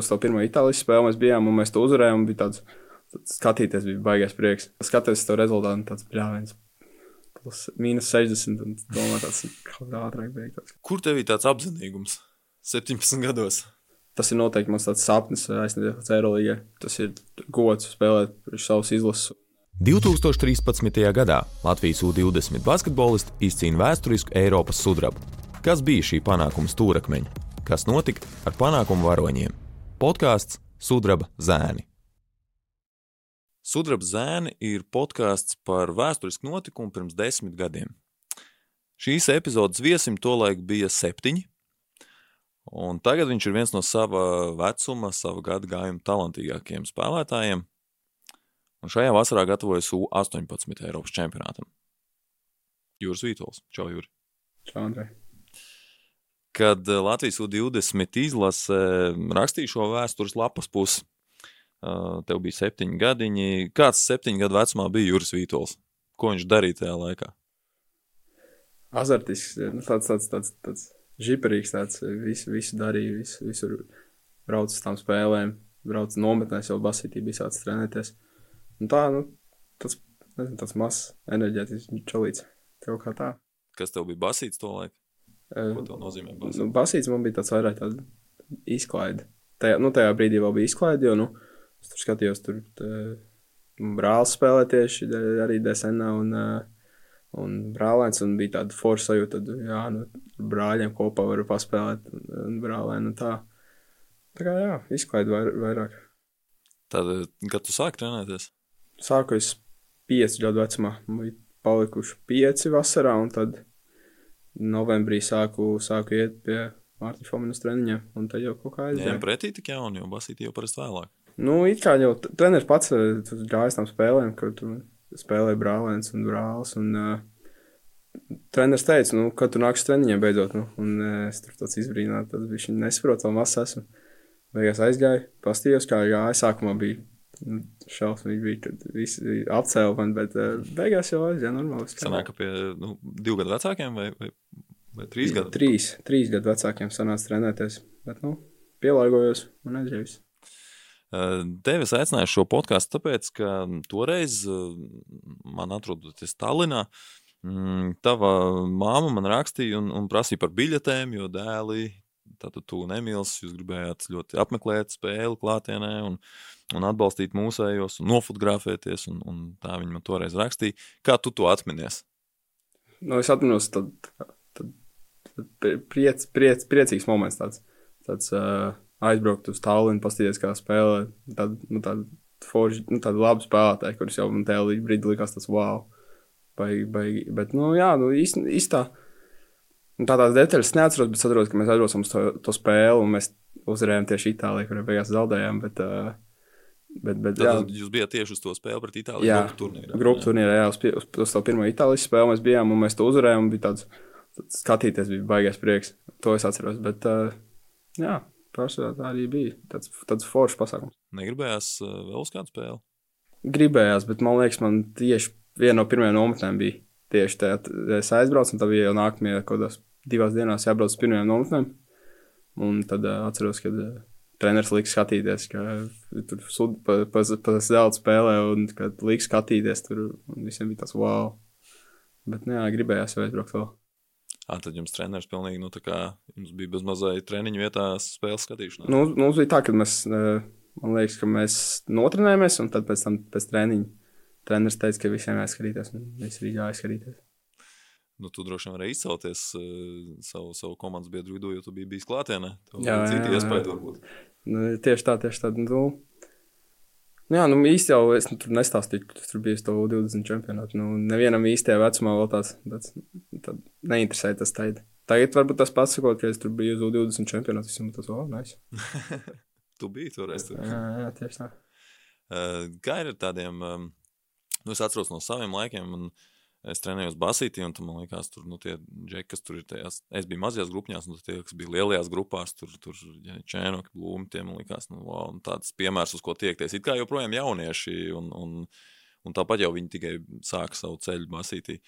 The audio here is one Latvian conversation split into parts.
uz to pirmo Itālijas spēli mēs bijām, un mēs to uzvarējām. Bija tāds, tāds skatīties, bija baigais prieks. Skaties to rezultātu, tāds bļāviens. Plus mīnus 60, un domā, tāds kaut kā ātrāk beigts. Kur tev ir tāds apzinīgums? 17 gados. Tas ir noteikti mans tāds sapnis aizsniegt līdz Eirolandā. Tas ir gods spēlēt priekš savas izlases. 2013. gadā Latvijas U-20 basketbolisti izcīna vēsturisku Eiropas sudrabu. Kas bija šī panākuma stūrakmeņa? Kas notika ar panākumu varoņiem? Podkāsts Sudraba zēni. Sudraba zēni ir podkāsts par vēsturisku notikumu pirms desmit gadiem. Šīs epizodes viesim tolaik bija septiņi, un tagad viņš ir viens no sava vecuma, sava gada gājuma talantīgākajiem spēlētājiem. Un šajā vasarā gatavojas U-18 Eiropas čempionātam. Jūras Vītols. Čau, Jūri! Čau, Andrej! Kad eh, Latvijas U-20 izlase rakstīja šo vēstures lapas pusi. Eh, tev bija septiņi gadiņi. Kāds septiņu gadu vecumā bija Juris Vītols? Ko viņš darīja tajā laikā? Azartisks, nu, tāds, tāds, tāds, tāds žiperīgs, tāds visu, visu darīja, visu, visur brauc uz tām spēlēm, brauc nometnēs, jau basītī bija sācis trenēties. Un tā, nu, tas, nezinu, tāds mazs enerģētisks čalīts, tev kā tā. Kas tev bija basīts to laiku? Ko tas nozīmē? Basīts? Nu, basīts man bija tāds vairāk tāda izklaide. Tajā, nu, tajā brīdī vēl bija izklaide, jo, nu, es tur skatījos, tur tā, brālis spēlē tieši arī DSNā un, un brālēns, un bija tāda forša sajūta, tad, jā, nu, brāļiem kopā varu paspēlēt, un, un brālēni, un tā. Tā kā, jā, izklaide vair, vairāk. Tad, kad tu sāki trenēties? Sāku es piecu gadu vecumā, bija palikuši pieci vasarā, un tad novembrī sāku, sāku iet pie Mārtiņa Fominas treniņa, un tad jau kaut kā aizgāja. Jā, pretī tik jauni, jo basīti jau parasti vēlāk. Nu, it kā jau treneris pats eh, gājas tam spēlēm, kur tu spēlēji brālēns un brālis, un uh, treneris teica, nu, kad tu nāksi treniņiem beidzot, nu, un uh, es tur tāds izbrīnāts, tad viņš nesaprot, vēl mazs esmu. Beigās aizgāju, pastījos, kā gāja, sākumā bija nu, šausmīgi bija, tad visi apcēla man, bet uh, beigās jau aizgāja normāli. Sanāk, ka pie nu, divu gadu vecākiem vai, vai, vai trīs gadu? Trīs, trīs gadu vecākiem sanāca trenēties, bet, nu, pielāgojos un aizgājus. Tevi aicināju šo podkāstu, tāpēc, ka toreiz man atrodoties Tallinā, mm, tava māma man rakstīja un, un prasīja par biļetēm, jo dēli, tātad tu nemīlis, jūs gribējāt ļoti apmeklēt spēli klātienē un, un atbalstīt mūsējos un nofotografēties, un, un tā viņa man toreiz rakstīja. Kā tu to atminies? Nu, es atminos, tad priec, priec, priecīgs moments tāds, tāds uh, aizbraukt uz Tallinu, pastīties, kā spēlē, tāda, nu, tāda forši, nu, tāda laba spēlētāja, kurus jau man tajā brīdī likās tas wow. Baigi, baigi, bet, nu, jā, nu, īsti, īsti tā. Un tā tādas detaļas neatceros, bet saprotu, ka mēs aizbraucam uz to, to spēli, un mēs uzvarējām tieši Itālijā, kur beigās zaudējām. Bet, uh, Bet, bet, jā, jūs bijāt tieši uz to spēli pret Itāliju. Jā, grupu turnīrā. Grupu turnīrā, jā, uz, uz, uz to pirmo Itālijas spēli mēs bijām, un mēs to uzvarējām. Bija tāds, tāds skatīties, bija baigais prieks. To es atceros. Bet, uh, jā, pārsvarā tā arī bija. Tāds, tāds foršs pasākums. Negribējās uh, vēl uz kādu spēli? Gribējās, bet man liekas, man tieši viena no pirmajām nometnēm bija tieši tajā. Es aizbraucu, un tad bija jau nākamie kaut kādās divās dienās jābrauc uz pirmajām nometnēm. Un tad uh, atceros, ka uh, treneris liks skatīties, ka tur sud, pa, pa, pa zelta spēlē, un kad liks skatīties, tur visiem bija tas wow. Bet, nu jā, gribējās jau aizbraukt vēl. À, tad jums treneris pilnīgi, nu, tā kā jums bija bez mazai treniņu vietā spēles skatīšanās. Nu, mums bija tā, ka mēs, man liekas, ka mēs notrenējamies, un tad pēc tam pēc treniņa treneris teica, ka visiem jāskatīties, un visi arī jāskatīties. Nu, tu droši vien vari izcelties uh, savu, savu komandas biedru vidū, jo tu biji bijis klātienē. Tev jā, citi iespēja varbūt. Nu, tieši tā, tieši tā. Nu, nu, jā, nu īsti jau es nu, tur nestāstīju, ka tur bija to 20 čempionātu. Nu, nevienam īstajā vecumā vēl tāds, tāds, tāds neinteresēja tas teikt. Tagad varbūt tas pats sakot, ka es tur biju uz 20 čempionātu, visam tas, oh, nice. tu biji toreiz. Tur. Jā, jā, tieši tā. Uh, kā ir ar tādiem, um, nu es atceros no saviem laikiem, un uh, es trenējos basītī, un man liekas, tur nu, tie džeki, kas tur ir tajās, es biju mazajās grupās, un tie, kas bija lielajās grupās, tur, tur ja, čēnoki, blūmi, tie man liekas, nu, wow, tāds piemērs, uz ko tiekties. It kā joprojām jaunieši, un, un, un tāpat jau viņi tikai sāka savu ceļu basītī.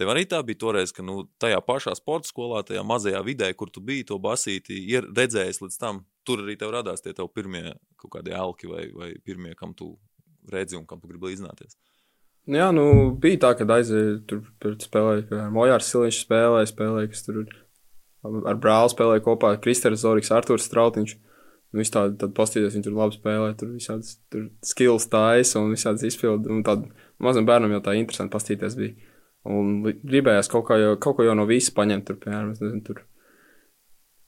Tev arī tā bija toreiz, ka nu, tajā pašā sporta skolā, tajā mazajā vidē, kur tu biji to basīti, ir redzējis līdz tam, tur arī tev radās tie tev pirmie kaut kādi elki vai, vai pirmie, kam tu redzi un kam tu gribi līdzināties. Jā, nu, bija tā, ka aizēju tur, spēlēju, ka Mojārs Siliņš spēlēja, spēlēja, kas tur ar brāli spēlēja kopā, Kristers Zoriks, Arturs Strautiņš. Nu, viss tādi, tad pastīties, viņi tur labi spēlē, tur visādas tur skills taisa un visādas izpildu. Un tādu mazam bērnam jau tā interesanti pastīties bija. Un gribējās kaut, jau, kaut ko jau no visa paņemt, tur, piemēram, nezinu, tur,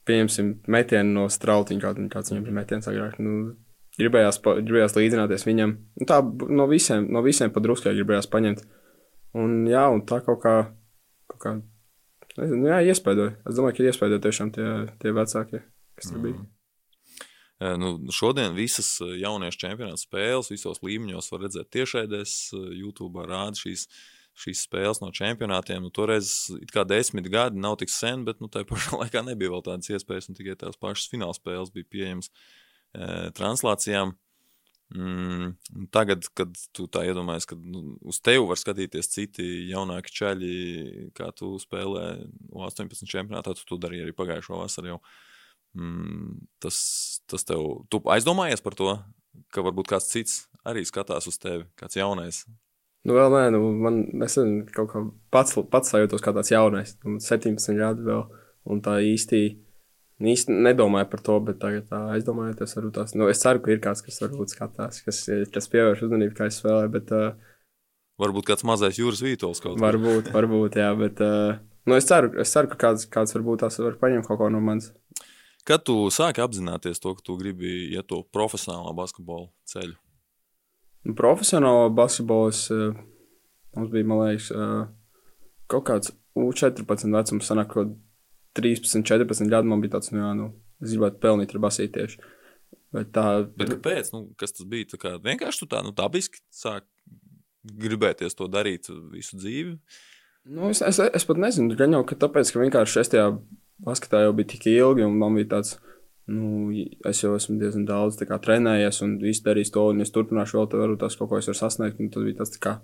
pieņemsim, metienu no strautiņa, kā, kāds viņam bija metiens agrāk. Nu, gribējās, pa, gribējās līdzināties viņam. Nu, tā no visiem, no visiem pa druskai gribējās paņemt. Un jā, un tā kaut kā, kaut kā nezinu, jā, iespēdoja. Es domāju, ka iespēdoja tiešām tie, tie vecākie, kas tur bija. Mm. Nu, šodien visas jauniešu čempionāta spēles, visos līmeņos var redzēt tiešraidēs, YouTube rāda šīs šīs spēles no čempionātiem. Nu, toreiz kā desmit gadi nav tik sen, bet nu, tajā pašā laikā nebija vēl tādas iespējas, un tikai tās pašas fināla spēles bija pieejamas e, translācijām. Mm, tagad, kad tu tā iedomājies, ka nu, uz tevi var skatīties citi jaunāki čaļi, kā tu spēlē 18 čempionātā, tu to darīji arī pagājušo vasaru jau. Mm, tas, tas tev, tu aizdomājies par to, ka varbūt kāds cits arī skatās uz tevi, kāds jaunais, Nu, vēl nē, nu, man nesen kaut kā pats, pats sajūtos kā tāds jaunais. Man 17 gadi vēl, un tā īsti, īsti nedomāju par to, bet tagad tā aizdomājoties, varbūt tās, nu, es ceru, ka ir kāds, kas varbūt skatās, kas, kas pievērš uzmanību, kā es spēlēju, bet. Uh, varbūt kāds mazais jūras vītols kaut kā. Varbūt, varbūt, jā, bet, uh, nu, es ceru, es ceru, ka kāds, kāds varbūt tās var paņemt kaut ko no manis. Kad tu sāki apzināties to, ka tu gribi iet to profesionālā basketbola ceļu? Nu, profesionālā basketbols uh, mums bija, man liekas, uh, kaut kāds U14 vecums, sanāk, kaut 13, 14 gadu man bija tāds, nu, jā, nu, es gribētu pelnīt ar basītiešu. Bet tā. Bet kāpēc? Nu, kas tas bija? Tā kā vienkārši tu tā, nu, dabiski sāk gribēties to darīt visu dzīvi. Nu, es, es, es pat nezinu, gan jau, ka tāpēc, ka vienkārši es tajā basketā jau biju tik ilgi, un man bija tāds, nu, es jau esmu diezgan daudz kā, trenējies un izdarījis to, un es turpināšu vēl, tad varbūt tas kaut ko es varu sasniegt. Un tas bija tas tā kā,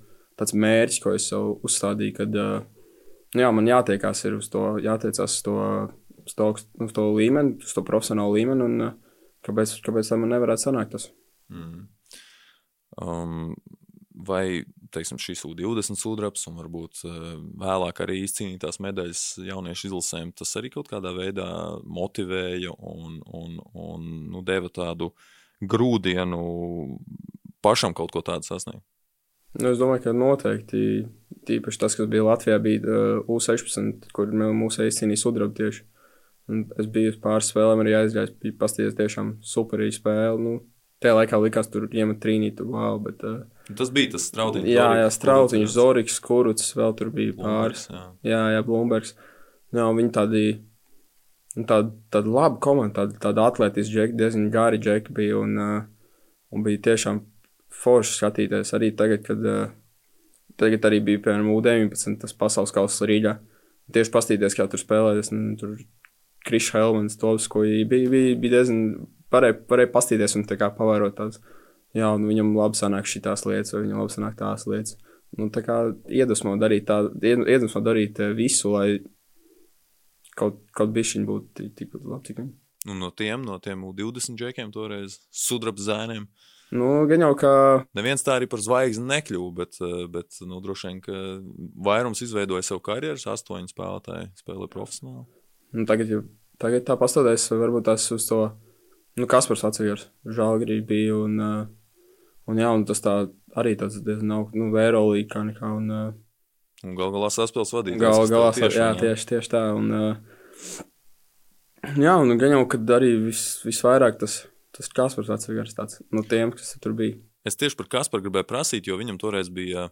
tāds mērķis, ko es sev uzstādīju, kad nu, jā, man jātiekās uz to, jātiecās uz to, uz to, uz to līmeni, uz to profesionālu līmeni, un kāpēc, kāpēc tā man nevarētu sanākt tas? Mm. Um, vai teiksim, šīs U20 sudrabs un varbūt eh, vēlāk arī izcīnītās medaļas jauniešu izlasēm, tas arī kaut kādā veidā motivēja un, un, un nu, deva tādu grūdienu pašam kaut ko tādu sasniegt. Nu, es domāju, ka noteikti tīpaši tas, kas bija Latvijā, bija eh, U16, kur mūsu izcīnīja sudrabu tieši. Un es biju pāris spēlēm arī aizgājis, bija pasties tiešām superīga spēle. Nu, tajā laikā likās, tur iemet trīnīt, tur wow, bet uh, Tas bija tas strautiņš. Jā, jā strautiņš, Zoriks, Kuruts, vēl tur bija pāris. Jā, jā, jā Blūmbergs. Jā, viņi tādi, nu, tāda, tāda laba komanda, tāda, tāda atletiska džeki, diezgan gari džeki bija un, uh, un bija tiešām forši skatīties arī tagad, kad uh, tagad arī bija, piemēram, U19, tas pasaules kausa Rīgā. Tieši pastīties, kā tur spēlējas, tur Krišs Helmans, Tovs, ko bija, bija, bija diezgan, varēja, varēja pastīties un tā kā pavērot tādas jā, un viņam labi sanāk šīs lietas, vai viņam labi sanāk tās lietas. Nu, tā kā iedvesmo darīt, tā, iedvesmo darīt eh, visu, lai kaut, kaut bišķiņ būtu tik labi, viņi. Un no tiem, no tiem 20 džekiem toreiz sudraba zēniem. Nu, gan jau kā. Neviens tā arī par zvaigzni nekļuva, bet, eh, bet nu, droši vien, ka vairums izveidoja savu karjeru, astoņi spēlētāji spēlē profesionāli. Nu, tagad, tagad tā pastāvēs, varbūt tas uz to, nu, Kaspars atceries, Žālgrī bija un uh, Un, jā, un tas tā arī tāds diezgan nav, nu, Eirolīga kā nekā. Un, uh, un gal galā saspēles vadītājs. Gal galā, tiešām, jā, tieši, tieši tā. Un, jā, un gan jau, kad arī vis, visvairāk tas, tas Kaspars atceries tāds no tiem, kas tur bija. Es tieši par Kasparu gribēju prasīt, jo viņam toreiz bija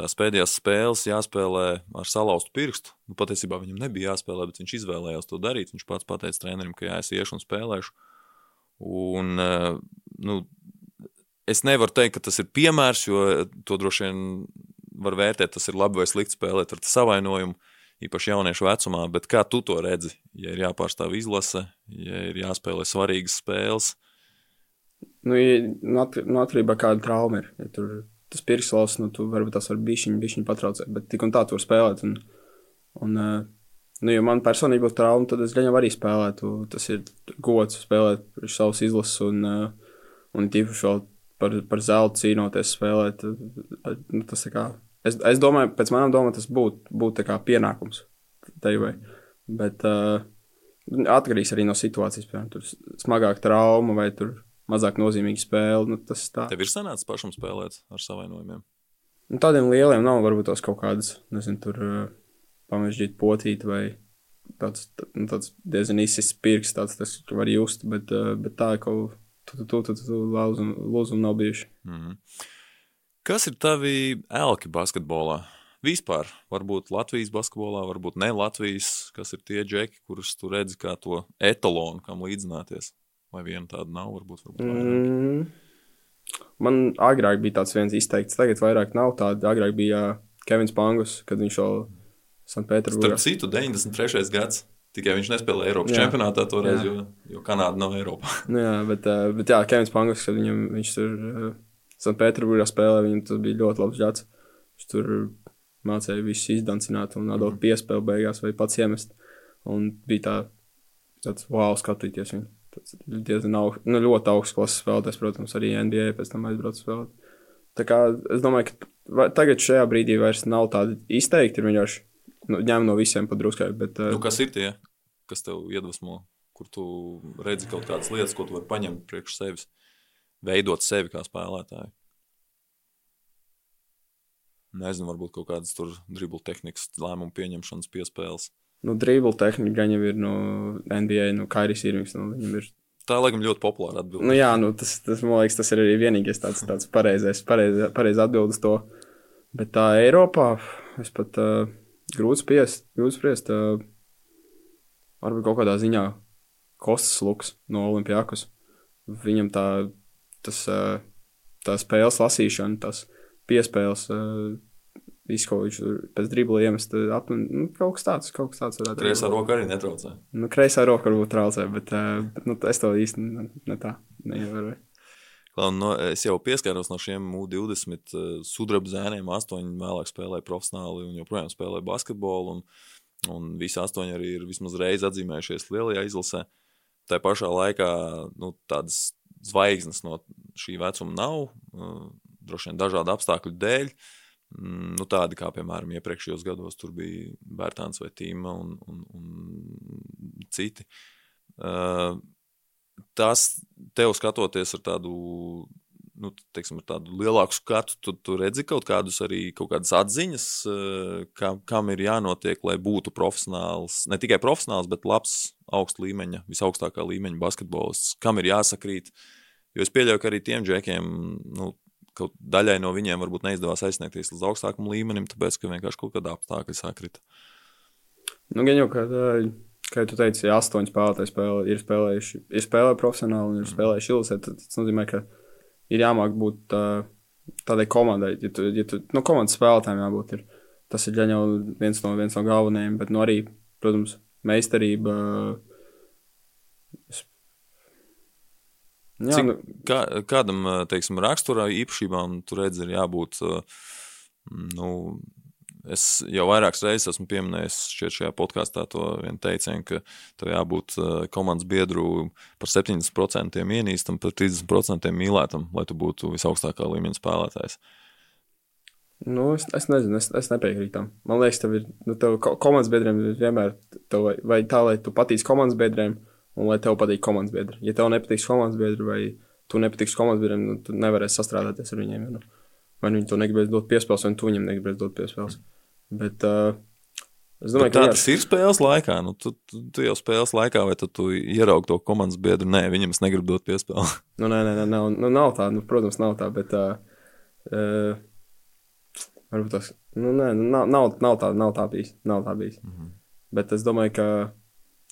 tās pēdējās spēles jāspēlē ar salauztu pirkstu. Nu, patiesībā viņam nebija jāspēlē, bet viņš izvēlējās to darīt. Viņš pats pateica trenerim, ka jā, es iešu un spēlēšu. Un, nu, es nevaru teikt, ka tas ir piemērs, jo to droši vien var vērtēt, tas ir labi vai slikti spēlēt ar savainojumu, īpaši jauniešu vecumā. Bet kā tu to redzi? Ja ir jāpārstāv izlase, ja ir jāspēlē svarīgas spēles. Nu, ja, no atkarībā kāda trauma ir. Ja tur tas pirksts, nu, tu varbūt tas var bišķiņ, bišķiņ patraucēt, bet tik un tā tur spēlēt. Un, un, uh, nu, ja man personīgi būtu trauma, tad es viņam arī spēlētu. Tas ir gods spēlēt savas izlases un, uh, un tīpaši vēl par, par zeltu cīnoties spēlēt. Nu, tas kā, es, es domāju, pēc manām domām, tas būtu būt pienākums tevi. Bet uh, atkarīgs arī no situācijas. Piemēram, tur smagāk trauma vai tur mazāk nozīmīga spēle. Nu, tas tā. Tev ir sanācis pašam spēlēt ar savainojumiem? Nu, tādiem lieliem nav varbūt tos kaut kādas, nezinu, tur uh, pamežģīt potīt vai tāds, nu, tāds diezgan izsis pirks, tāds tas var just, bet, uh, bet tā kaut tu, tu, tu, tu lūzumi nav bijuši. Mm -hmm. Kas ir tavi elki basketbolā? Vispār, varbūt Latvijas basketbolā, varbūt ne Latvijas, kas ir tie džeki, kurus tu redzi kā to etalonu, kam līdzināties. Vai viena tāda nav, varbūt. varbūt mm. Man agrāk bija tāds viens izteikts, tagad vairāk nav tāda. Agrāk bija Kevins Pangus, kad viņš vēl Sanktpēterburgā. Starp citu, 93. gads. Tikai viņš nespēlēja Eiropas jā. čempionātā toreiz, jo, jo Kanāda nav Eiropā. Nu jā, bet, uh, bet jā, Kevins Pangus, kad viņam, viņš tur uh, Sanktpēterburgā spēlēja, viņam tas bija ļoti labs žats. Viņš tur mācīja visus izdancināt un atdot mm. piespēli beigās vai pats iemest. Un bija tā, tāds wow skatīties viņu. Tas diezgan augsts, nu, ļoti augsts klases spēlētājs, protams, arī NBA pēc tam aizbrauc spēlēt. Tā kā es domāju, ka tagad šajā brīdī vairs nav tādi izteikti, ir vienkārši nu, ņem no visiem padruskai. Bet, nu, kas ir tie, kas tev iedvesmo, kur tu redzi kaut kādas lietas, ko tu vari paņemt priekš sevis, veidot sevi kā spēlētāju? Nezinu, varbūt kaut kādas tur dribble tehnikas, lēmumu pieņemšanas piespēles. Nu, dribble tehnika gan jau ir no NBA, no Kairis Irvings. No viņam ir Tā laikam ļoti populāra atbilde. Nu, jā, nu, tas, tas, man liekas, tas ir arī vienīgais tāds, tāds pareizais, pareiz, pareiz atbildes to. Bet tā Eiropā es pat uh, grūti spriest, grūti spriest. Uh, varbūt kaut kādā ziņā Kostas Luks no Olimpijākas. Viņam tā, tas, uh, tā spēles lasīšana, tas piespēles, uh, viss, ko viņš pēc dribla iemest, aptun, nu, kaut kas tāds, kaut kas tāds varētu būt. Kreisā roka arī netraucē. Nu, kreisā roka varbūt traucē, bet, uh, nu, es to īsti ne, ne tā neievēroju. No, es jau pieskāros no šiem U20 uh, sudraba zēniem. Astoņi vēlāk spēlēja profesionāli un joprojām spēlēja basketbolu. Un, un visi astoņi arī ir vismaz reizi atzīmējušies lielajā izlasē. Tā pašā laikā nu, tādas zvaigznes no šī vecuma nav. Uh, droši vien dažādu apstākļu dēļ. Mm, nu, tādi kā, piemēram, iepriekšējos gados tur bija Bērtāns vai Tīma un, un, un citi. Uh, tas tev skatoties ar tādu, nu, teiksim, tādu lielāku skatu, tu, tu redzi kaut kādus arī kaut kādas atziņas, eh, kā, kam ir jānotiek, lai būtu profesionāls, ne tikai profesionāls, bet labs augsta līmeņa, visaugstākā līmeņa basketbolists, kam ir jāsakrīt. Jo es pieļauju, ka arī tiem džekiem, nu, kaut daļai no viņiem varbūt neizdevās aizsniegties līdz augstākam līmenim, tāpēc, ka vienkārši kaut kādā apstākļa sakrita. Nu, gan jau, ka Kā jūs teicāt, astoņi spēlētāji spēlē, ir spēlējuši, ir spēlējuši profesionāli un ir spēlējuši ilgāk, tad tas nozīmē, ka ir jāmāk būt uh, tādai komandai. Ja tu, ja tu, nu, komandas spēlētājiem jābūt. Ir, tas ir jau viens no, viens no galvenajiem, bet nu, arī, protams, meistarība. Jā, Cik, nu, kā, kādam teiksim, raksturā īpašībām tur redz, ir jābūt nu, Es jau vairākas reizes esmu pieminējis šajā podkāstā to teicienu, ka tev jābūt uh, komandas biedru par 70% ienīstam, par 30% mīlētam, lai tu būtu visaugstākā līmeņa spēlētājs. Nu, es, es nezinu, es, es nepiekrītu tam. Man liekas, tev ir nu, tev komandas biedriem vienmēr tev, vai tā, lai tu patīc komandas biedriem, un lai tev patīk komandas biedri. Ja tev nepatiks komandas biedri, vai tu nepatiks komandas biedriem, nu, tad nevarēsi sastrādāties ar viņiem. Nu. Vai nu viņi to negribēs dot piespēles, vai tu viņam negribēs dot piespēles. Bet, uh, Es domāju, tā tas ir spēles laikā. Nu, tu, tu, tu jau spēles laikā, vai tu, ieraugi to komandas biedru? Nē, viņam es negribu dot piespēli. nu, nē, nē, nē nav, nu, nav tā. Nu, protams, nav tā. Bet, uh, varbūt tas nu, nē, nu, nav, nav, nav, tā, nav tā bijis. Nav tā bijis. Mm -hmm. Bet es domāju, ka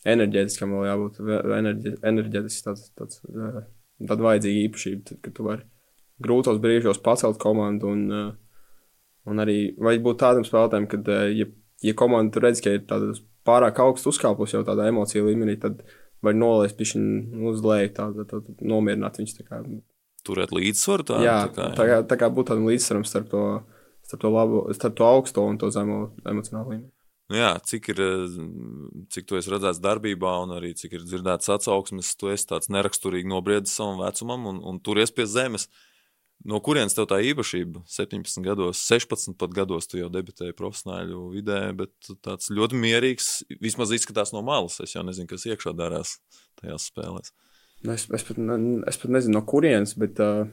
enerģētiskam vēl jābūt. Enerģi, enerģētiski tāds, tāds, uh, tāda vajadzīga īpašība, ka tu vari grūtos brīžos pacelt komandu un uh, Un arī vajag būt tādam spēlētājam, ka, eh, ja, ja komanda redz, ka ir pārāk augsts uzkāpus jau tādā emociju līmenī, tad var nolaist pišķiņu uz leju, tā, tā, tā, nomierināt viņus. Tā kā. turēt līdzsvaru. Tā, jā, tā kā, tā kā, tā kā būtu tādam līdzsvaram starp to, starp to, labo, starp to augsto un to zemo emocionālo līmeni. Nu jā, cik, ir, cik tu esi redzēts darbībā, un arī cik ir dzirdēts atsauksmes, tu esi tāds neraksturīgi nobriedis savam vecumam un, un turies pie zemes. No kurienes tev tā īpašība? 17 gados, 16 pat gados tu jau debitēji profesionāļu vidē, bet tāds ļoti mierīgs, vismaz izskatās no malas. Es jau nezinu, kas iekšā darās tajās spēlēs. Nu, es, es, pat, ne, es pat nezinu, no kurienes, bet uh,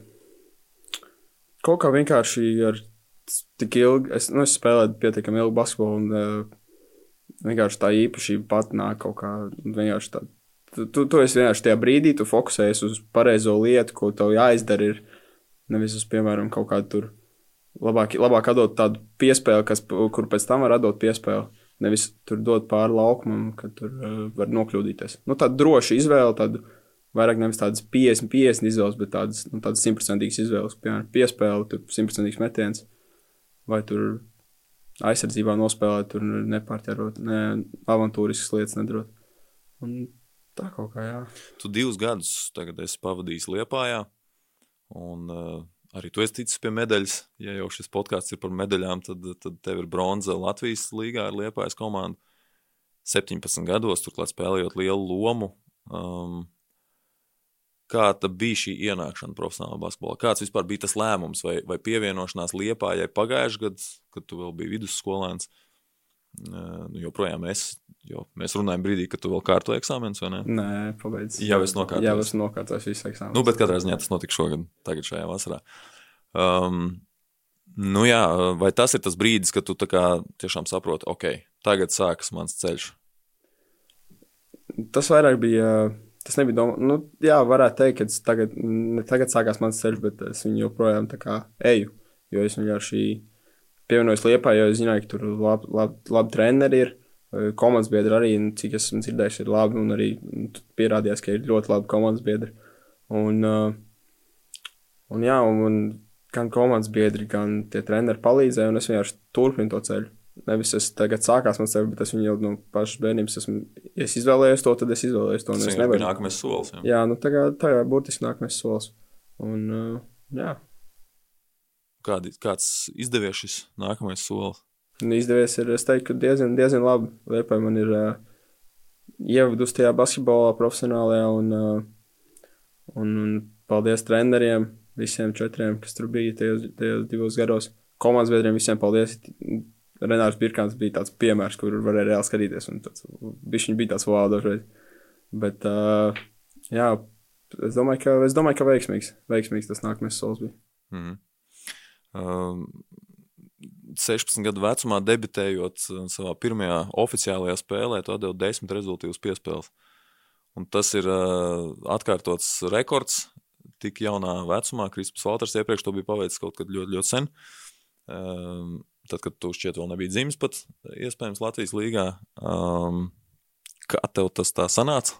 kaut kā vienkārši ar tik ilgi, es, nu, es spēlēju pietiekami ilgu basketbolu, un uh, vienkārši tā īpašība pat nāk kaut kā vienkārši tā. Tu, tu, tu esi vienkārši tajā brīdī, tu fokusējies uz pareizo lietu, ko tev jāizdara. Ir nevis uz, piemēram, kaut kādu tur labāk, labāk atdot tādu piespēli, kas, kur pēc tam var atdot piespēli. Nevis tur dot pāri laukumam, kad tur uh, var nokļūdīties. Nu, tāda droša izvēle, tāda vairāk nevis tādas 50, 50 izvēles, bet tādas, nu, tādas simtprocentīgas izvēles, piemēram, piespēle, tur simtprocentīgs metiens, vai tur aizsardzībā nospēlēt, tur nepārķerot, ne avantūriskas lietas nedarot. Un tā kaut kā, jā. Tu divus gadus tagad esi pavadījis Liepājā, un uh, arī tu esi ticis pie medaļas. Ja jau šis podkāsts ir par medaļām, tad, tad tev ir bronza Latvijas līgā ar Liepājas komandu. 17 gados, turklāt spēlējot lielu lomu. Um, kā bija šī ienākšana profesionālā basketbolā? Kāds vispār bija tas lēmums vai, vai pievienošanās Liepājai pagājušajā gadā, kad tu vēl biji vidusskolēns? Nu, joprojām es, jo mēs runājam brīdī, kad tu vēl kārto eksāmenus, vai ne? Nē, pabeidz. Jā, es nokārtoju. Jā, es nokārtoju visu eksāmenu. Nu, bet katrā ziņā tas notika šogad, tagad šajā vasarā. Um, nu jā, vai tas ir tas brīdis, kad tu tā kā tiešām saproti, ok, tagad sākas mans ceļš? Tas vairāk bija tas nebija domāts. Nu, jā, varētu teikt, ka tagad, tagad sākās mans ceļš, bet es viņu joprojām eju. Jo es vienkārši pievienojos Lietuvai, jo es zināju, ka tur labi lab, lab treneri ir. Komandas biedri arī, cik esmu dzirdējis, ir labi. Un arī pierādījās, ka ir ļoti labi komandas biedri. Un, un, jā, un, un gan komandas biedri, gan tie treneri palīdzēja, un es vienkārši turpinu to ceļu. Nevis es tagad sākās man sevi, bet es viņu jau no pašas bērnības esmu. Es izvēlējos to, tad es izvēlējos to. Tas ir nākamais solis. Jā, jā nu tā kā tā jau burtiski nākamais solis. Un, uh, jā. Kādi, kāds izdevies šis nākamais solis? Nu, izdevies ir, es teiktu, diezgan, diezgan labi. Liepā man ir uh, ievadusi tajā basketbolā profesionālajā un, uh, un, un paldies treneriem, visiem četriem, kas tur bija tajos, tajos divos gados. Komandas biedriem visiem paldies Renārs Birkāns bija tāds piemērs, kur varēja reāli skatīties. Viņš bija tāds wow, dažreiz. Bet, uh, jā, es domāju, ka, es domāju, ka veiksmīgs, veiksmīgs tas nākamais solis bija. Mm -hmm. Um, 16 gadu vecumā debitējot savā pirmajā oficiālajā spēlē, tu atdevi 10 rezultātus piespēles. Un tas ir uh, atkārtots rekords tik jaunā vecumā. Kristaps Valters iepriekš to bija paveicis kaut kad ļoti, ļoti sen. Um, tad, kad tu šķiet vēl nebija dzimis pat, iespējams, Latvijas līgā. Um, kā tev tas tā sanāca?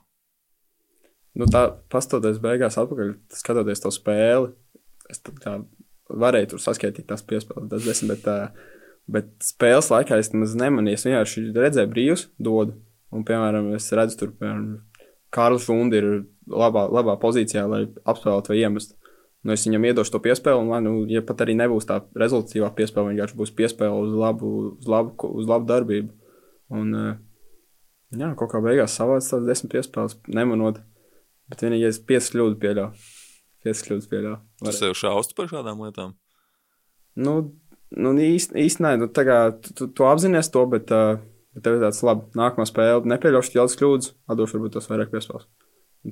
Nu, tā pastoties beigās atpakaļ, skatoties to spēli, es tā varēju tur saskaitīt tās piespēles, tas desmit, bet, uh, bet spēles laikā es nemaz nemanīju, es vienkārši redzēju brīvus dodu, un, piemēram, es redzu tur, piemēram, Kārlis Fundi ir labā, labā pozīcijā, lai apspēlētu vai iemestu. Nu, es viņam iedošu to piespēli, un, nu, ja pat arī nebūs tā rezultātīvā piespēle, vienkārši būs piespēle uz labu, uz labu, uz labu darbību. Un, jā, kaut kā beigās savāds tās desmit piespēles, nemanot, bet vienīgais piecas kļūdas pieļauj. Piecas kļūdas pieļauj. Tu sev šaustu par šādām lietām? Nu, nu īsti, īsti nē, nu, tā kā tu, tu, tu apzinājies to, bet, uh, bet tev ir tāds labi, nākamā spēle, nepieļaušu jaunas kļūdas, atdošu varbūt tos vairāk piespēles.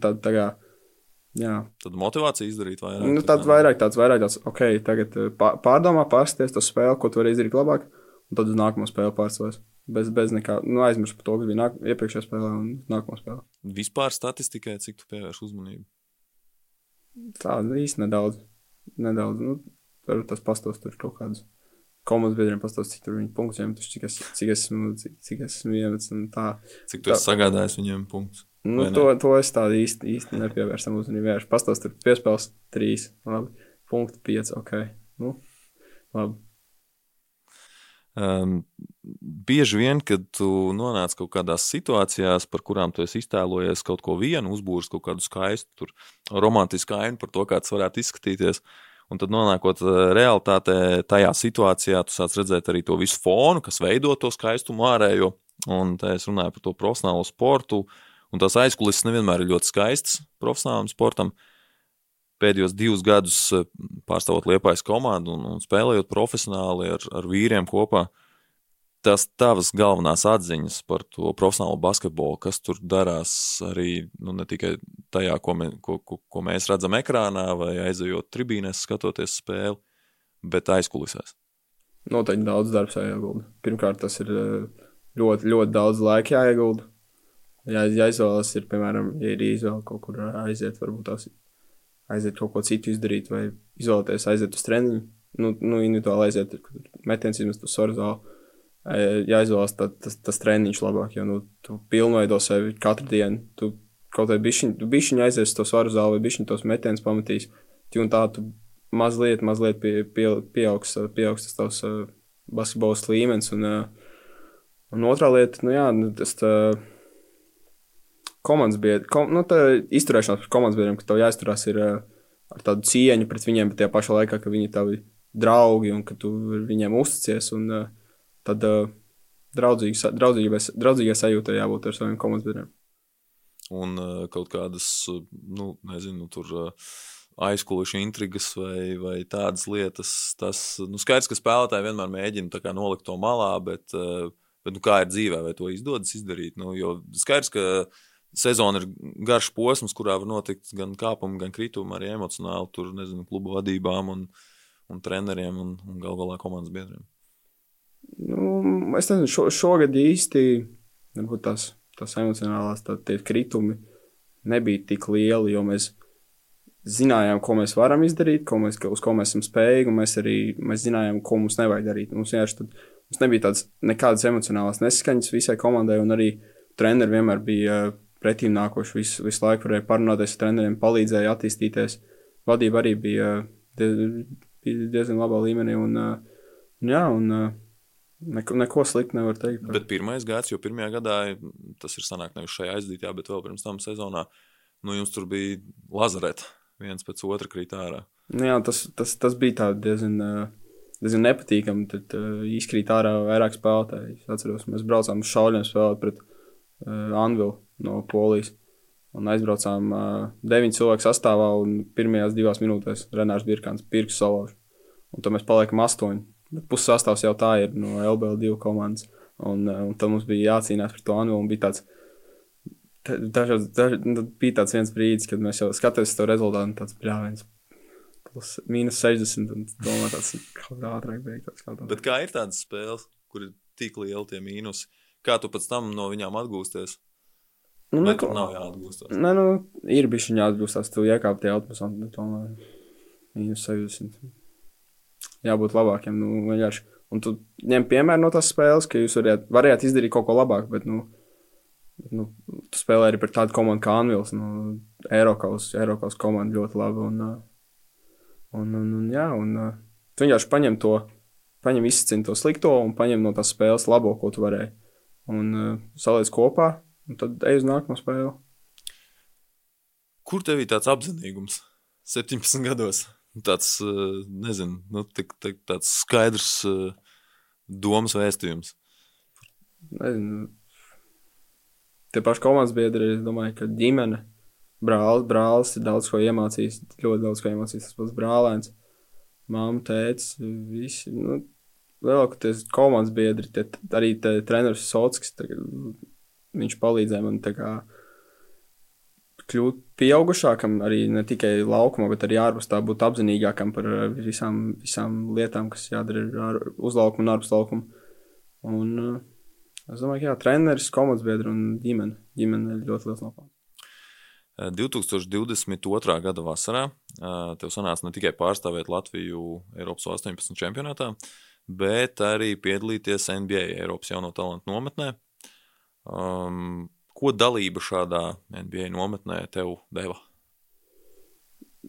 Tad, tā kā, Jā. Tad motivācija izdarīt vairāk. Nu, tad vairāk tāds, vairāk tāds, ok, tagad pārdomā, pārsties to spēli, ko tu vari izdarīt labāk, un tad uz nākamo spēli pārstāvēs. Bez, bez nekā, nu, aizmirst par to, kas bija iepriekšējā spēlē un nākamā spēlē. Vispār statistikai, cik tu pievērš uzmanību? Tā īsti nedaudz. Nedaudz, nu, tur tas pastos tur kaut kādus komandas biedriem pastāstīt, cik tur viņi punktus iemetuši, cik, es, cik esmu, cik, cik esmu iemetis un tā. Cik tu tā. esi sagādājis viņiem punktus? Nu, to, to es tādu īsti, īsti nepievērsam uzmanību. Vienkārši pastāst, tur piespēles trīs, labi, punkti pieci, ok. Nu, labi. Um, bieži vien, kad tu nonāc kaut kādās situācijās, par kurām tu esi iztēlojies kaut ko vienu, uzbūris kaut kādu skaistu, romantisku ainu par to, kā tas varētu izskatīties. Un tad, nonākot eh, realitātē, tajā situācijā, tu sāc redzēt arī to visu fonu, kas veido to skaistumu ārējo. Un te es runāju par to profesionālo sportu. Un tās aizkulisēs nevienmēr ir ļoti skaistas profesionālam sportam. Pēdējos divus gadus eh, pārstāvot Liepājas komandu un, un spēlējot profesionāli ar, ar vīriem kopā, uh, tās tavas galvenās atziņas par to profesionālo basketbolu, kas tur darās arī nu, ne tikai tajā, ko, me, ko, ko, ko mēs redzam ekrānā vai aizejot tribīnēs, skatoties spēli, bet aizkulisēs? Noteikti daudz darbs jāiegulda. Pirmkārt, tas ir eh, ļoti, ļoti daudz laika jāiegulda. Ja, ja izvēlas ir, piemēram, ja ir izvēle kaut kur aiziet, varbūt tās aiziet kaut ko citu izdarīt, vai izvēlēties aiziet uz treniņu, nu, nu individuāli aiziet, metiens izmest uz soru zāli jāizvēlas tas, tas treniņš labāk, jo nu, tu pilnveido sevi katru dienu. Tu kaut kādā bišķiņā, tu aizies to svaru zāli, vai bišķiņā tos metienus pamatīs. Un tā tu mazliet, mazliet pie, pie, pieaugs, pieaugs tas tavs uh, basketbols līmenis. Un, uh, un otrā lieta, nu jā, nu, tas tā, komandas biedri, kom, nu, tā izturēšanās pret komandas biedriem, ka tev jāizturās ir ar tādu cieņu pret viņiem, bet tajā pašā laikā, ka viņi ir tavi draugi un ka tu viņiem uzticies. Un, uh, tad uh, draudzīgai sajūtai jābūt ar saviem komandas. Un uh, kaut kādas, nu, nezinu, tur. Uh, aizkulisku intrigas vai, vai tādas lietas. Tas nu, skaidrs, ka spēlētāji vienmēr mēģina nolikt to malā, bet, bet nu, kā ir dzīvē, vai to izdodas izdarīt? Nu, jo skaidrs, ka sezona ir garš posms, kurā var notikt gan kāpumi, gan kritumi, arī emocionāli tur, nezinu, klubu vadībām un, un treneriem un, un gal galā komandas biedriem. Nu, es nezinu, šo, šogad īsti tās, tās emocionālās tā, kritumi nebija tik lieli, jo mēs zinājām, ko mēs varam izdarīt, ko mēs, uz ko mēs esam spējīgi, un mēs arī mēs zinājām, ko mums nevajag darīt. Mums, tad, mums nebija tādas nekādas emocionālas nesaskaņas visai komandai, un arī treneri vienmēr bija pretīm nākoši. Visu, visu laiku varēja parunāties ar treneriem, palīdzēja attīstīties. Vadība arī bija, bija diezgan labā līmenī. Un, jā, un, Neko, neko sliktu nevar teikt. Bet pirmais gads, jo pirmajā gadā tas ir sanāk nevis šajā aizdītajā, bet vēl pirms tam sezonā, nu jums tur bija lazareta viens pēc otra kritārā. Nu jā, tas, tas, tas bija diezgan, diezgan nepatīkami. Tad uh, izkrīt ārā vairāk spēlētāji. Es atceros, mēs braucām uz šauļiem spēlēt pret uh, Anvilu no Polijas. Un aizbraucām uh, deviņu cilvēku sastāvā, un pirmajās divās minūtēs Renārs Birkāns pirks salauž. Un tad mēs paliekam astoņi. Puses sastāvs jau tā ir no LBL2 komandas. Un, eh, un tad mums bija jācīnās par to Anvilu. Bija tāds, dažos, daž, nu, bija tāds viens brīdis, kad mēs jau skatījāmies to rezultātu, un tāds bļāviens. Plus, mīnus 60, un domā, tāds kaut kā ātrāk beigts. Bet kā ir tādas spēles, kur ir tik lieli tie mīnusi? Kā tu pēc tam no viņām atgūsties? Nu, Vai neko, nav jāatgūstas? Nē, nu, ir bijis viņa jāatgūstas. Tu iekāp tie autobusā, un tomēr mīnus 60 jābūt labākiem. Nu, vienkārši. Un tu ņem piemēru no tās spēles, ka jūs variet, variet izdarīt kaut ko labāku, bet, nu, nu tu spēlē arī par tādu komandu kā Anvils. Nu, Eiropas, Eiropas komanda ļoti laba. Un, un, un, un, jā, un tu vienkārši paņem to, paņem izcīni to slikto un paņem no tās spēles labo, ko tu varēji. Un uh, saliec kopā, un tad ej uz nākamo spēli. Kur tev ir tāds apzinīgums 17 gados? Tāds, eh, nezinu, nu, tik, tik, tāds skaidrs eh, domas vēstījums. Nezinu. Tie paši komandas biedri, es domāju, ka ģimene, brālis, brālis ir daudz ko iemācījis, ļoti daudz ko iemācījis. Tas pats brālēns, mamma, tēvs, visi. Nu, lielākoties komandas biedri, tie, arī treneris Sotskis, viņš palīdzēja man kā kļūt pieaugušākam, arī ne tikai laukumā, bet arī ārpus tā būt apzinīgākam par eh, visām, visām lietām, kas jādara ar, uz laukuma un ārpus laukuma. Un, uh, es domāju, ka jā, treneris, komandas biedri un ģimene. Ģimene ir ļoti liels nopelns. 2022. gada vasarā tev sanāca ne tikai pārstāvēt Latviju Eiropas 18 čempionātā, bet arī piedalīties NBA Eiropas jauno talantu nometnē. Um, Ko dalība šādā NBA nometnē tev deva?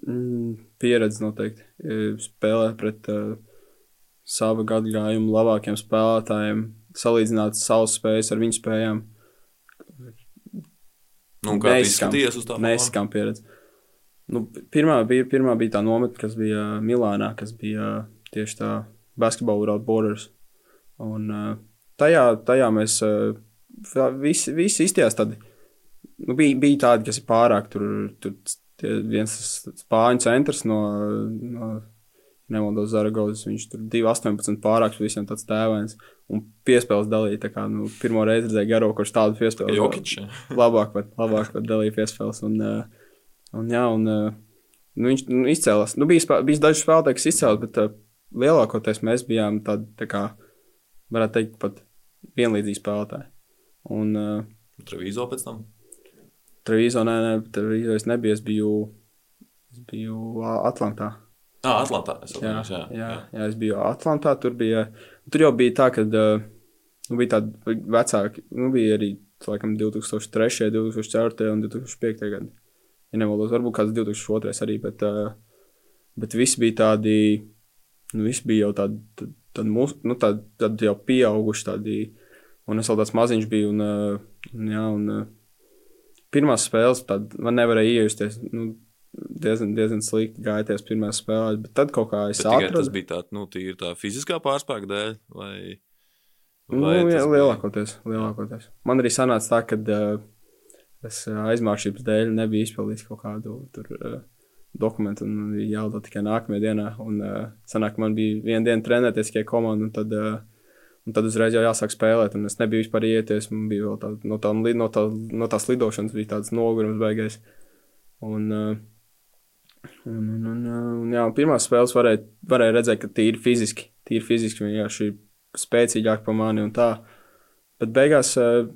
Mm, pieredze noteikti. Spēlēt pret uh, savu gadu gājumu labākiem spēlētājiem, salīdzināt savas spējas ar viņu spējām. Nu, kā tu izskaties uz tā Neizskām pieredzi. Nu, pirmā, bija, pirmā bija tā nometne, kas bija Milānā, kas bija tieši tā Basketball Without Borders. Un uh, tajā, tajā mēs uh, visi, visi izties tādi. Nu, bija, bija tādi, kas ir pārāk tur, tur viens spāņu centrs no, no nemaldos Zaragozes. Viņš tur 2,18 pārāks visiem tāds tēvens. Un piespēles dalīja. Tā kā nu, pirmo reizi redzēju garo, kurš tādu piespēli Jokiča. labāk pat, labāk pat dalīja piespēles. Un, uh, un, jā, un uh, nu, viņš nu, izcēlās. Nu, bija, bija daži spēlētāji, kas izcēlās, bet uh, lielākoties mēs bijām tādi, tā kā, varētu teikt, pat vienlīdzīgi spēlētāji. Un, uh, Trevīzo pēc tam? Trevīzo, nē, nē, Trevīzo es nebiju, es biju, es biju Atlantā. Ah, Atlantā. Es jā, jā, jā, jā, es biju Atlantā. Tur, bija, tur jau bija tā, ka nu, bija tādi vecāki. Nu, bija arī laikam, 2003, 2004 un 2005 gadi. Ja nemaldos, varbūt kāds 2002 arī, bet, bet visi bija tādi, nu, visi bija jau tādi, tādi, mūs, nu, tādi, tādi jau pieauguši. Tādi, un es vēl tāds maziņš biju. Un, un, jā, un, pirmās spēles man nevarēja iejusties. Nu, diezgan, diezgan slikti gājties pirmās spēlēs, bet tad kaut kā es atradu. Tas bija tāds, nu, tīri tā fiziskā pārspēka dēļ, vai? vai nu, jā, lielākoties, lielākoties. Man arī sanāca tā, ka uh, es aizmāršības dēļ nebiju izpildījis kaut kādu tur. Uh, dokumentu, un bija jālido tikai nākamajā dienā. Un, uh, sanāk, man bija viena diena trenēties tikai komandā, un tad, uh, un tad uzreiz jau jāsāk spēlēt. Un es nebiju vispār ieties, man bija vēl tā, no, tā, no, tā, no tās lidošanas, bija tāds nogurums beigās. Un, uh, Un, un, un, un, jā, pirmās spēles varēja, varēja redzēt, ka tīri fiziski, tīri fiziski vienkārši spēcīgāk par mani un tā. Bet beigās, uh,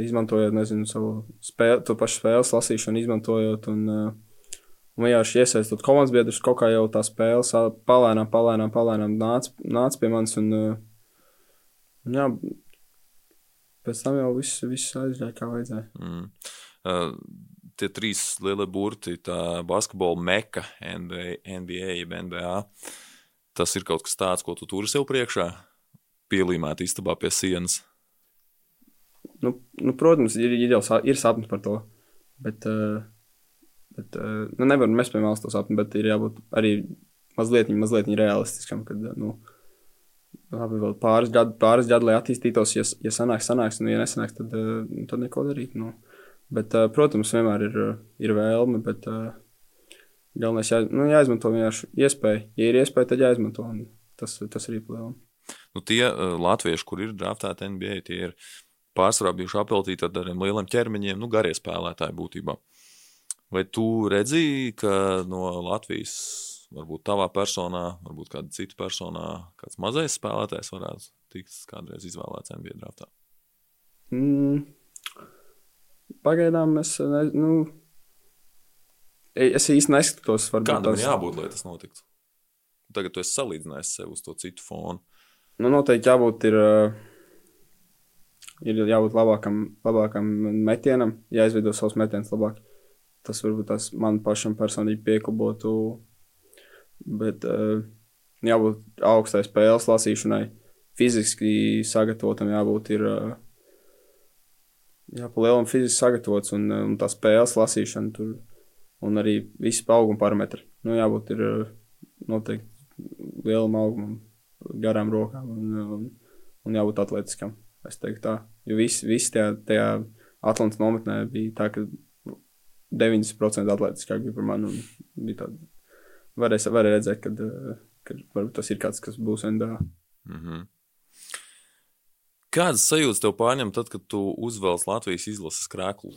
izmantojot nezinu, savu spēli, to pašu spēles lasīšanu, izmantojot un, uh, un vienkārši iesaistot komandas biedrus, kaut kā jau tā spēle palēnām, palēnām, palēnām nāca nāc pie manis. Un, jā, pēc tam jau viss, viss aizgāja kā vajadzēja. Mm. Uh, tie trīs lielie burti, tā basketbola meka, NBA, NBA, NBA. Tas ir kaut kas tāds, ko tu turi sev priekšā, pielīmēt istabā pie sienas. Nu, nu, protams, ir, ir jau ir sapnis par to. Bet, uh, bet uh, nu, nevar mest pie malas to sapni, bet ir jābūt arī mazliet, mazliet realistiskam. Kad, nu, labi, vēl pāris gadi, pāris gadi lai attīstītos. Ja, ja sanāks, sanāks, nu, ja nesanāks, tad, uh, tad neko darīt. Nu. Bet, uh, protams, vienmēr ir, ir vēlme, bet galvenais jā, nu, jāizmanto vienkārši iespēja. Ja ir iespēja, tad jāizmanto. Tas, tas arī liela. Nu, tie uh, latvieši, kur ir draftēti NBA, tie ir pārsvarā bijuši apeltīti ar tādiem lieliem ķermeņiem, nu, garie spēlētāji būtībā. Vai tu redzēji, ka no Latvijas, varbūt tavā personā, varbūt kāda cita personā, kāds mazais spēlētājs varētu tikt kādreiz izvēlēts NBA draftā? Mm. Pagaidām es, ne, nu, es īsti neskatos. Kādam tas... ir jābūt, lai tas notiktu? Tagad tu esi salīdzinājis sevi uz to citu fonu. Nu, noteikti jābūt ir, ir jābūt labākam, labākam metienam, jāizveido savs metiens labāk. Tas varbūt tas man pašam personīgi piekubotu, bet jābūt augstai spēles lasīšanai, fiziski sagatavotam jābūt ir jā, pa lielam fiziski sagatavots un, un tā spēles lasīšana tur un arī visi auguma parametri. Nu, jābūt ir noteikti lielam augumam, garām rokām un, un, un jābūt atletiskam. Es teiktu tā, jo visi, visi tajā, tajā Atlantijas nometnē bija tā, ka 90% atletiskāk bija par mani un bija tāda, varēja, varēja redzēt, kad, kad varbūt tas ir kāds, kas būs NBA. Mm -hmm. Kādas sajūtas tev pārņem tad, kad tu uzvelc Latvijas izlases krēklu?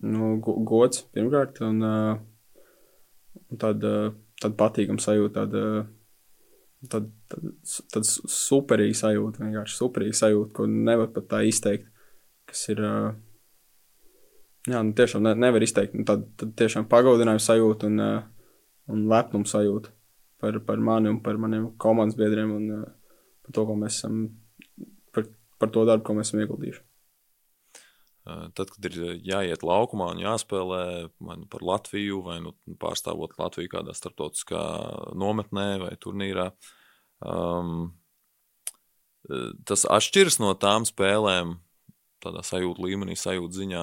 Nu, gods pirmkārt, un, un tāda, tāda patīkama sajūta, tāda, tāda, tāda, tāda superīga sajūta, vienkārši superīga sajūta, ko nevar pat tā izteikt, kas ir, jā, nu tiešām ne, nevar izteikt, nu, tāda, tāda tiešām pagodinājuma sajūta un, un lepnuma sajūta par, par mani un par maniem komandas biedriem un par to, ko mēs esam par to darbu, ko mēs esam ieguldījuši. Tad, kad ir jāiet laukumā un jāspēlē vai nu par Latviju, vai nu pārstāvot Latviju kādā starptautiskā nometnē vai turnīrā, um, Tas atšķiras no tām spēlēm, tādā sajūta līmenī, sajūta ziņā,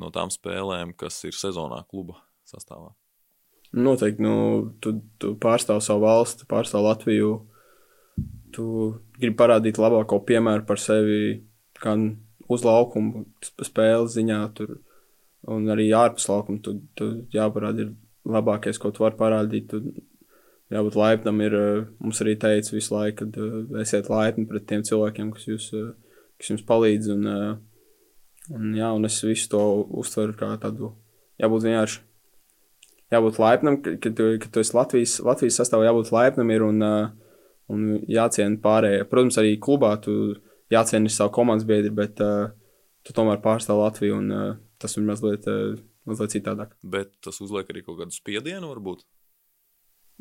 no tām spēlēm, kas ir sezonā kluba sastāvā. Noteikti, nu, tu, tu pārstāv savu valsti, pārstāv Latviju. Tu gribi parādīt labāko piemēru par sevi gan uz laukuma spēles ziņā, tur, un arī ārpus laukuma. Tu, tu jāparāda ir labākais, ko tu vari parādīt. Tu, jābūt laipnam, ir mums arī teica visu laiku, ka esiet laipni pret tiem cilvēkiem, kas, jūs, kas jums palīdz. Un, un, jā, un es visu to uztveru kā tādu, jābūt vienkārši. Jābūt laipnam, ka, ka, tu, ka tu esi Latvijas, Latvijas sastāvā, jābūt laipnam ir un, un jāciena pārējie. Protams, arī klubā tu jāciena savu komandas biedri, bet uh, tu tomēr pārstāv Latviju un uh, tas ir mazliet, uh, mazliet citādāk. Bet tas uzliek arī kaut kādu spiedienu, varbūt.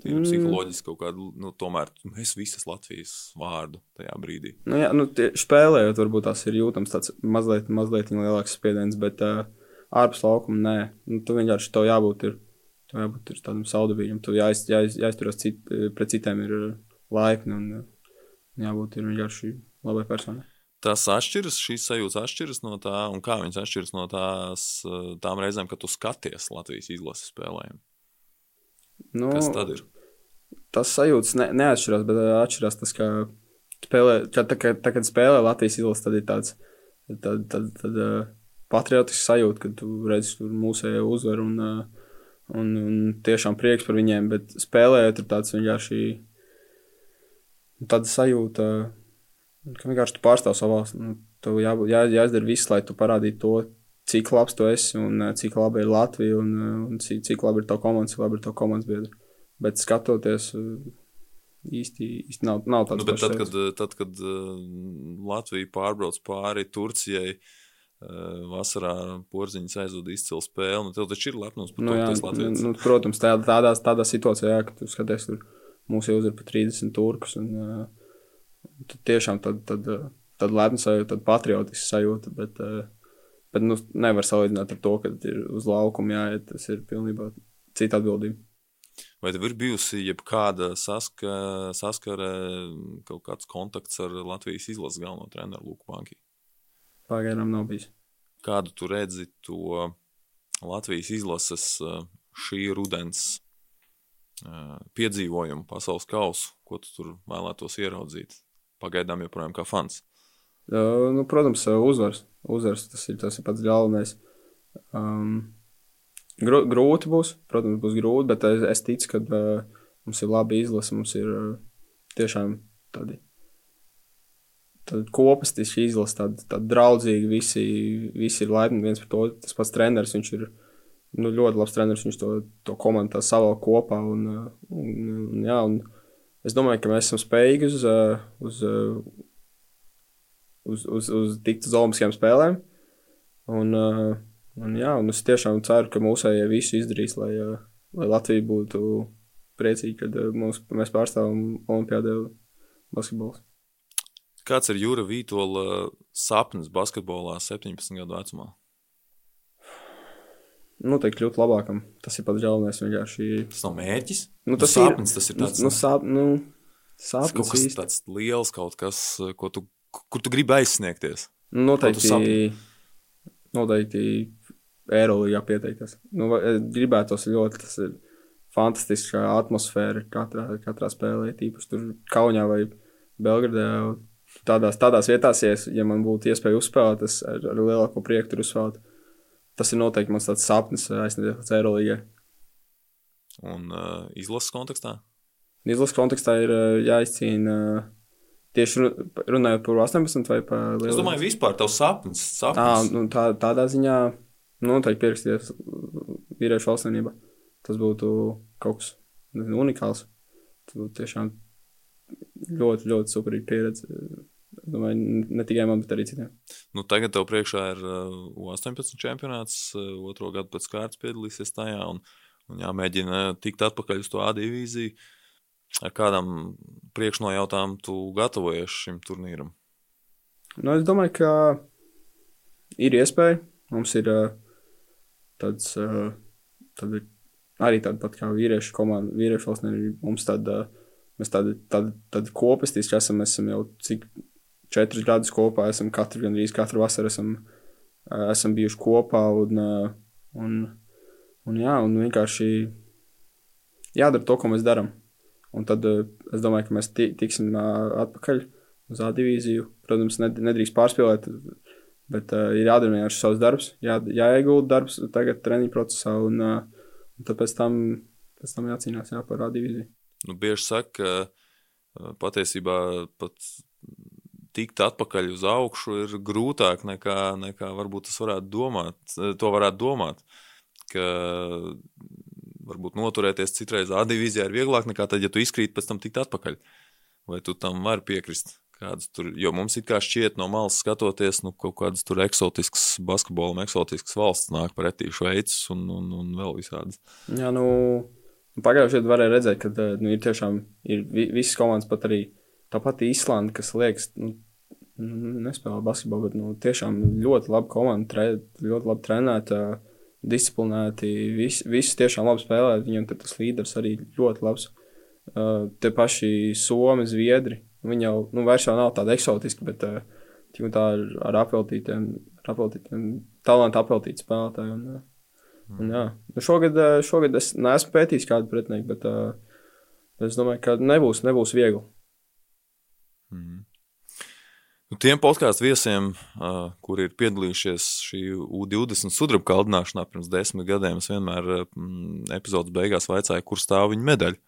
Tīri mm. psiholoģiski kaut kādu, nu, tomēr mēs visas Latvijas vārdu tajā brīdī. Nu, jā, nu, tie, spēlējot, varbūt tas ir jūtams tāds mazliet, mazliet lielāks spiediens, bet uh, ārpus laukuma nē. Nu, tu vienkārši to jābūt, ir, jābūt tādam saudabīgam, tu jāiz, jāiz, jāizturas cit, pret citiem ir laipni un jābūt ir vienkārši labai personai. Tas atšķiras, šīs sajūtas atšķiras no tā, un kā viņas atšķiras no tās, tām reizēm, kad tu skaties Latvijas izlases spēlējumu. Nu, Kas tad ir? Tas sajūtas ne, neatšķirās, bet atšķirās tas, ka spēlē, kad, tā, tā, kad spēlē Latvijas izlase, tad ir tāds tad, tad, tad, patriotisks sajūta, kad tu redzi, tur mūsējo uzvaru un, uh, un, un tiešām prieks par viņiem, bet spēlējot ir tāds vienkārši tāda sajūta, ka vienkārši tu pārstāv savu valsts. Nu, tev jā, jā, jāizdara viss, lai tu parādītu to, cik labs tu esi un eh, cik labi ir Latvija un, eh, un cik, cik labi ir tā komanda, cik labi ir tā komandas biedri. Bet skatoties, eh, īsti, īsti nav, nav tāds nu, tad, tad, kad, tad, kad Latvija pārbrauc pāri Turcijai. Vasarā porziņš aizvada izcilu spēli. Nu, tev taču ir lepnums par nu, to, jā, ka tas ir Latvijas. Nu, protams, tādā, tādā, tādā situācijā, jā, ka tu skaties, tur mūsu jau ir pa 30 turkus. Un, uh, tad tiešām tad, tad, tad lepns sajūta, tad patriotisks sajūta. Bet, Bet nu, nevar salīdzināt ar to, ka ir uz laukuma jāiet. Tas ir pilnībā cita atbildība. Vai tev ir bijusi jebkāda saska, saskare, kaut kāds kontakts ar Latvijas izlases galveno treneru Luku Banki? Pagaidām nav bijis. Kādu tu redzi to Latvijas izlases šī rudens piedzīvojumu pasaules kausu, ko tu tur vēlētos ieraudzīt? Pagaidām joprojām kā fans. Uh, nu, protams, uzvars uzvars. Tas ir, tas ir pats galvenais. Um, grūti būs, protams, būs grūti, bet es, es ticu, ka uh, mums ir labi izlase, mums ir uh, tiešām tādi. Tad kopastiski izlase, tāda, tāda draudzīga, visi, visi ir laipni viens par to. Tas pats treneris, viņš ir nu, ļoti labs treneris, viņš to, to komandu savā kopā. Un, un, un, jā, un es domāju, ka mēs esam spējīgi uz, uz, uz, uz, uz tikt uz Olimpiskajām spēlēm. Un, un, jā, un es tiešām ceru, ka mūsējie visi izdarīs, lai, lai Latvija būtu priecīga, kad mūs, mēs pārstāvam Olimpijādē basketbolus. Kāds ir Jūra Vītola sapnis basketbolā 17 gadu vecumā? Noteikti kļūt labākam. Tas ir pats galvenais. Vienkārši... Tas nav mērķis. Nu, tas, nu, sapnis, ir, tas ir tāds nu, sāp, nu, sapnis. Tas kaut kas īsti. tāds liels, kaut kas, ko tu kur tu gribi aizsniegties? Noteikti, noteikti Eirolandā pieteikties. Nu, gribētos ļoti, tas ir fantastiska atmosfēra katrā, katrā spēlē, tīpaši tur Kaunijā vai Belgradē. Tādās, tādās vietās, ja, ja man būtu iespēja uzspēlēt, es ar, ar lielāko prieku tur uzspēlētu. Tas ir noteikti mans sapnis aizsniegt līdz Eirolandā. Un uh, izlases kontekstā? Izlases kontekstā ir uh, jāizcīna uh, Tieši runājot par 18 vai par lielu. Es domāju, vispār tavs sapnis. sapnis. À, nu, tā, tādā ziņā noteikti pierakstīties vīriešu valstsvienībā. Tas būtu kaut kas nezinu, unikāls. Tas būtu tiešām ļoti, ļoti superīga pieredze. Domāju, ne tikai man, bet arī citiem. Nu, tagad tev priekšā ir uh, 18 čempionāts, uh, otro gadu pēc kārtas piedalīsies tajā un, un jāmēģina tikt atpakaļ uz to A divīziju. Uh, Ar kādam priekšnojautām tu gatavojies šim turnīram? Nu, es domāju, ka ir iespēja. Mums ir uh, tāds, uh, tad ir arī tāda pat kā vīriešu komanda, vīriešu valsts. Mums tāda, mēs tādi, tādi, tādi kopistiski esam, mēs esam jau cik četrus gadus kopā, esam katru, gandrīz katru vasaru esam, uh, esam bijuši kopā. Un, uh, un, un, jā, un vienkārši jādara to, ko mēs darām. Un tad uh, es domāju, ka mēs tiksim atpakaļ uz A divīziju. Protams, nedrīkst pārspīlēt, bet uh, ir jādara vienkārši savs darbs, jā, jāiegulda darbs tagad treniņu procesā, un, uh, un tad pēc tam, pēc tam jācīnās jā, par A divīziju. Nu, bieži saka, ka patiesībā pat tikt atpakaļ uz augšu ir grūtāk nekā, nekā varbūt tas varētu domāt. To varētu domāt, ka varbūt noturēties citreiz A divīzijā ir vieglāk nekā tad, ja tu izkrīt pēc tam tikt atpakaļ. Vai tu tam vari piekrist? Kādas tur, jo mums it kā šķiet no malas skatoties, nu, kaut kādas tur eksotiskas basketbola, eksotiskas valsts nāk pretī Šveicis un, un, un vēl visādas. Jā, nu, pagājušajā gadā varēja redzēt, ka nu, ir tiešām ir visas komandas, pat arī tāpat Īslanda, kas liekas, nu, nespēlē basketbolu, bet nu, tiešām ļoti laba komanda, tre, ļoti labi trenēta, disciplinēti, visi, visi tiešām labi spēlē, viņiem tas līderis arī ļoti labs. Uh, te paši Somi, Zviedri, Viņi jau nu, vairs jau nav tādi eksotiski, bet uh, tā ar, ar apveltītiem, ar apveltītiem talantu apveltīti spēlētāji. Un, un, jā. nu, šogad, uh, šogad es neesmu pētījis kādu pretinieku, bet uh, es domāju, ka nebūs, nebūs viegli. Mm. Nu, tiem podkāstu viesiem, uh, kuri ir piedalījušies šī U20 sudraba kaldināšanā pirms desmit gadiem, es vienmēr uh, epizodes beigās vaicāju, kur stāv viņa medaļa.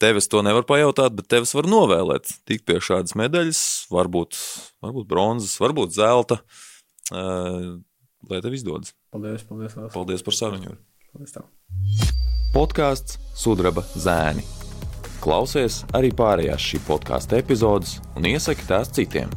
Tevis to nevar pajautāt, bet tevis var novēlēt. Tik pie šādas medaļas, varbūt, varbūt bronzas, varbūt zelta. Uh, lai tev izdodas. Paldies, paldies, Lās. paldies par sarunu. Paldies tev. Podkāsts Sudraba zēni. Klausies arī pārējās šī podkāstu epizodes un iesaki tās citiem.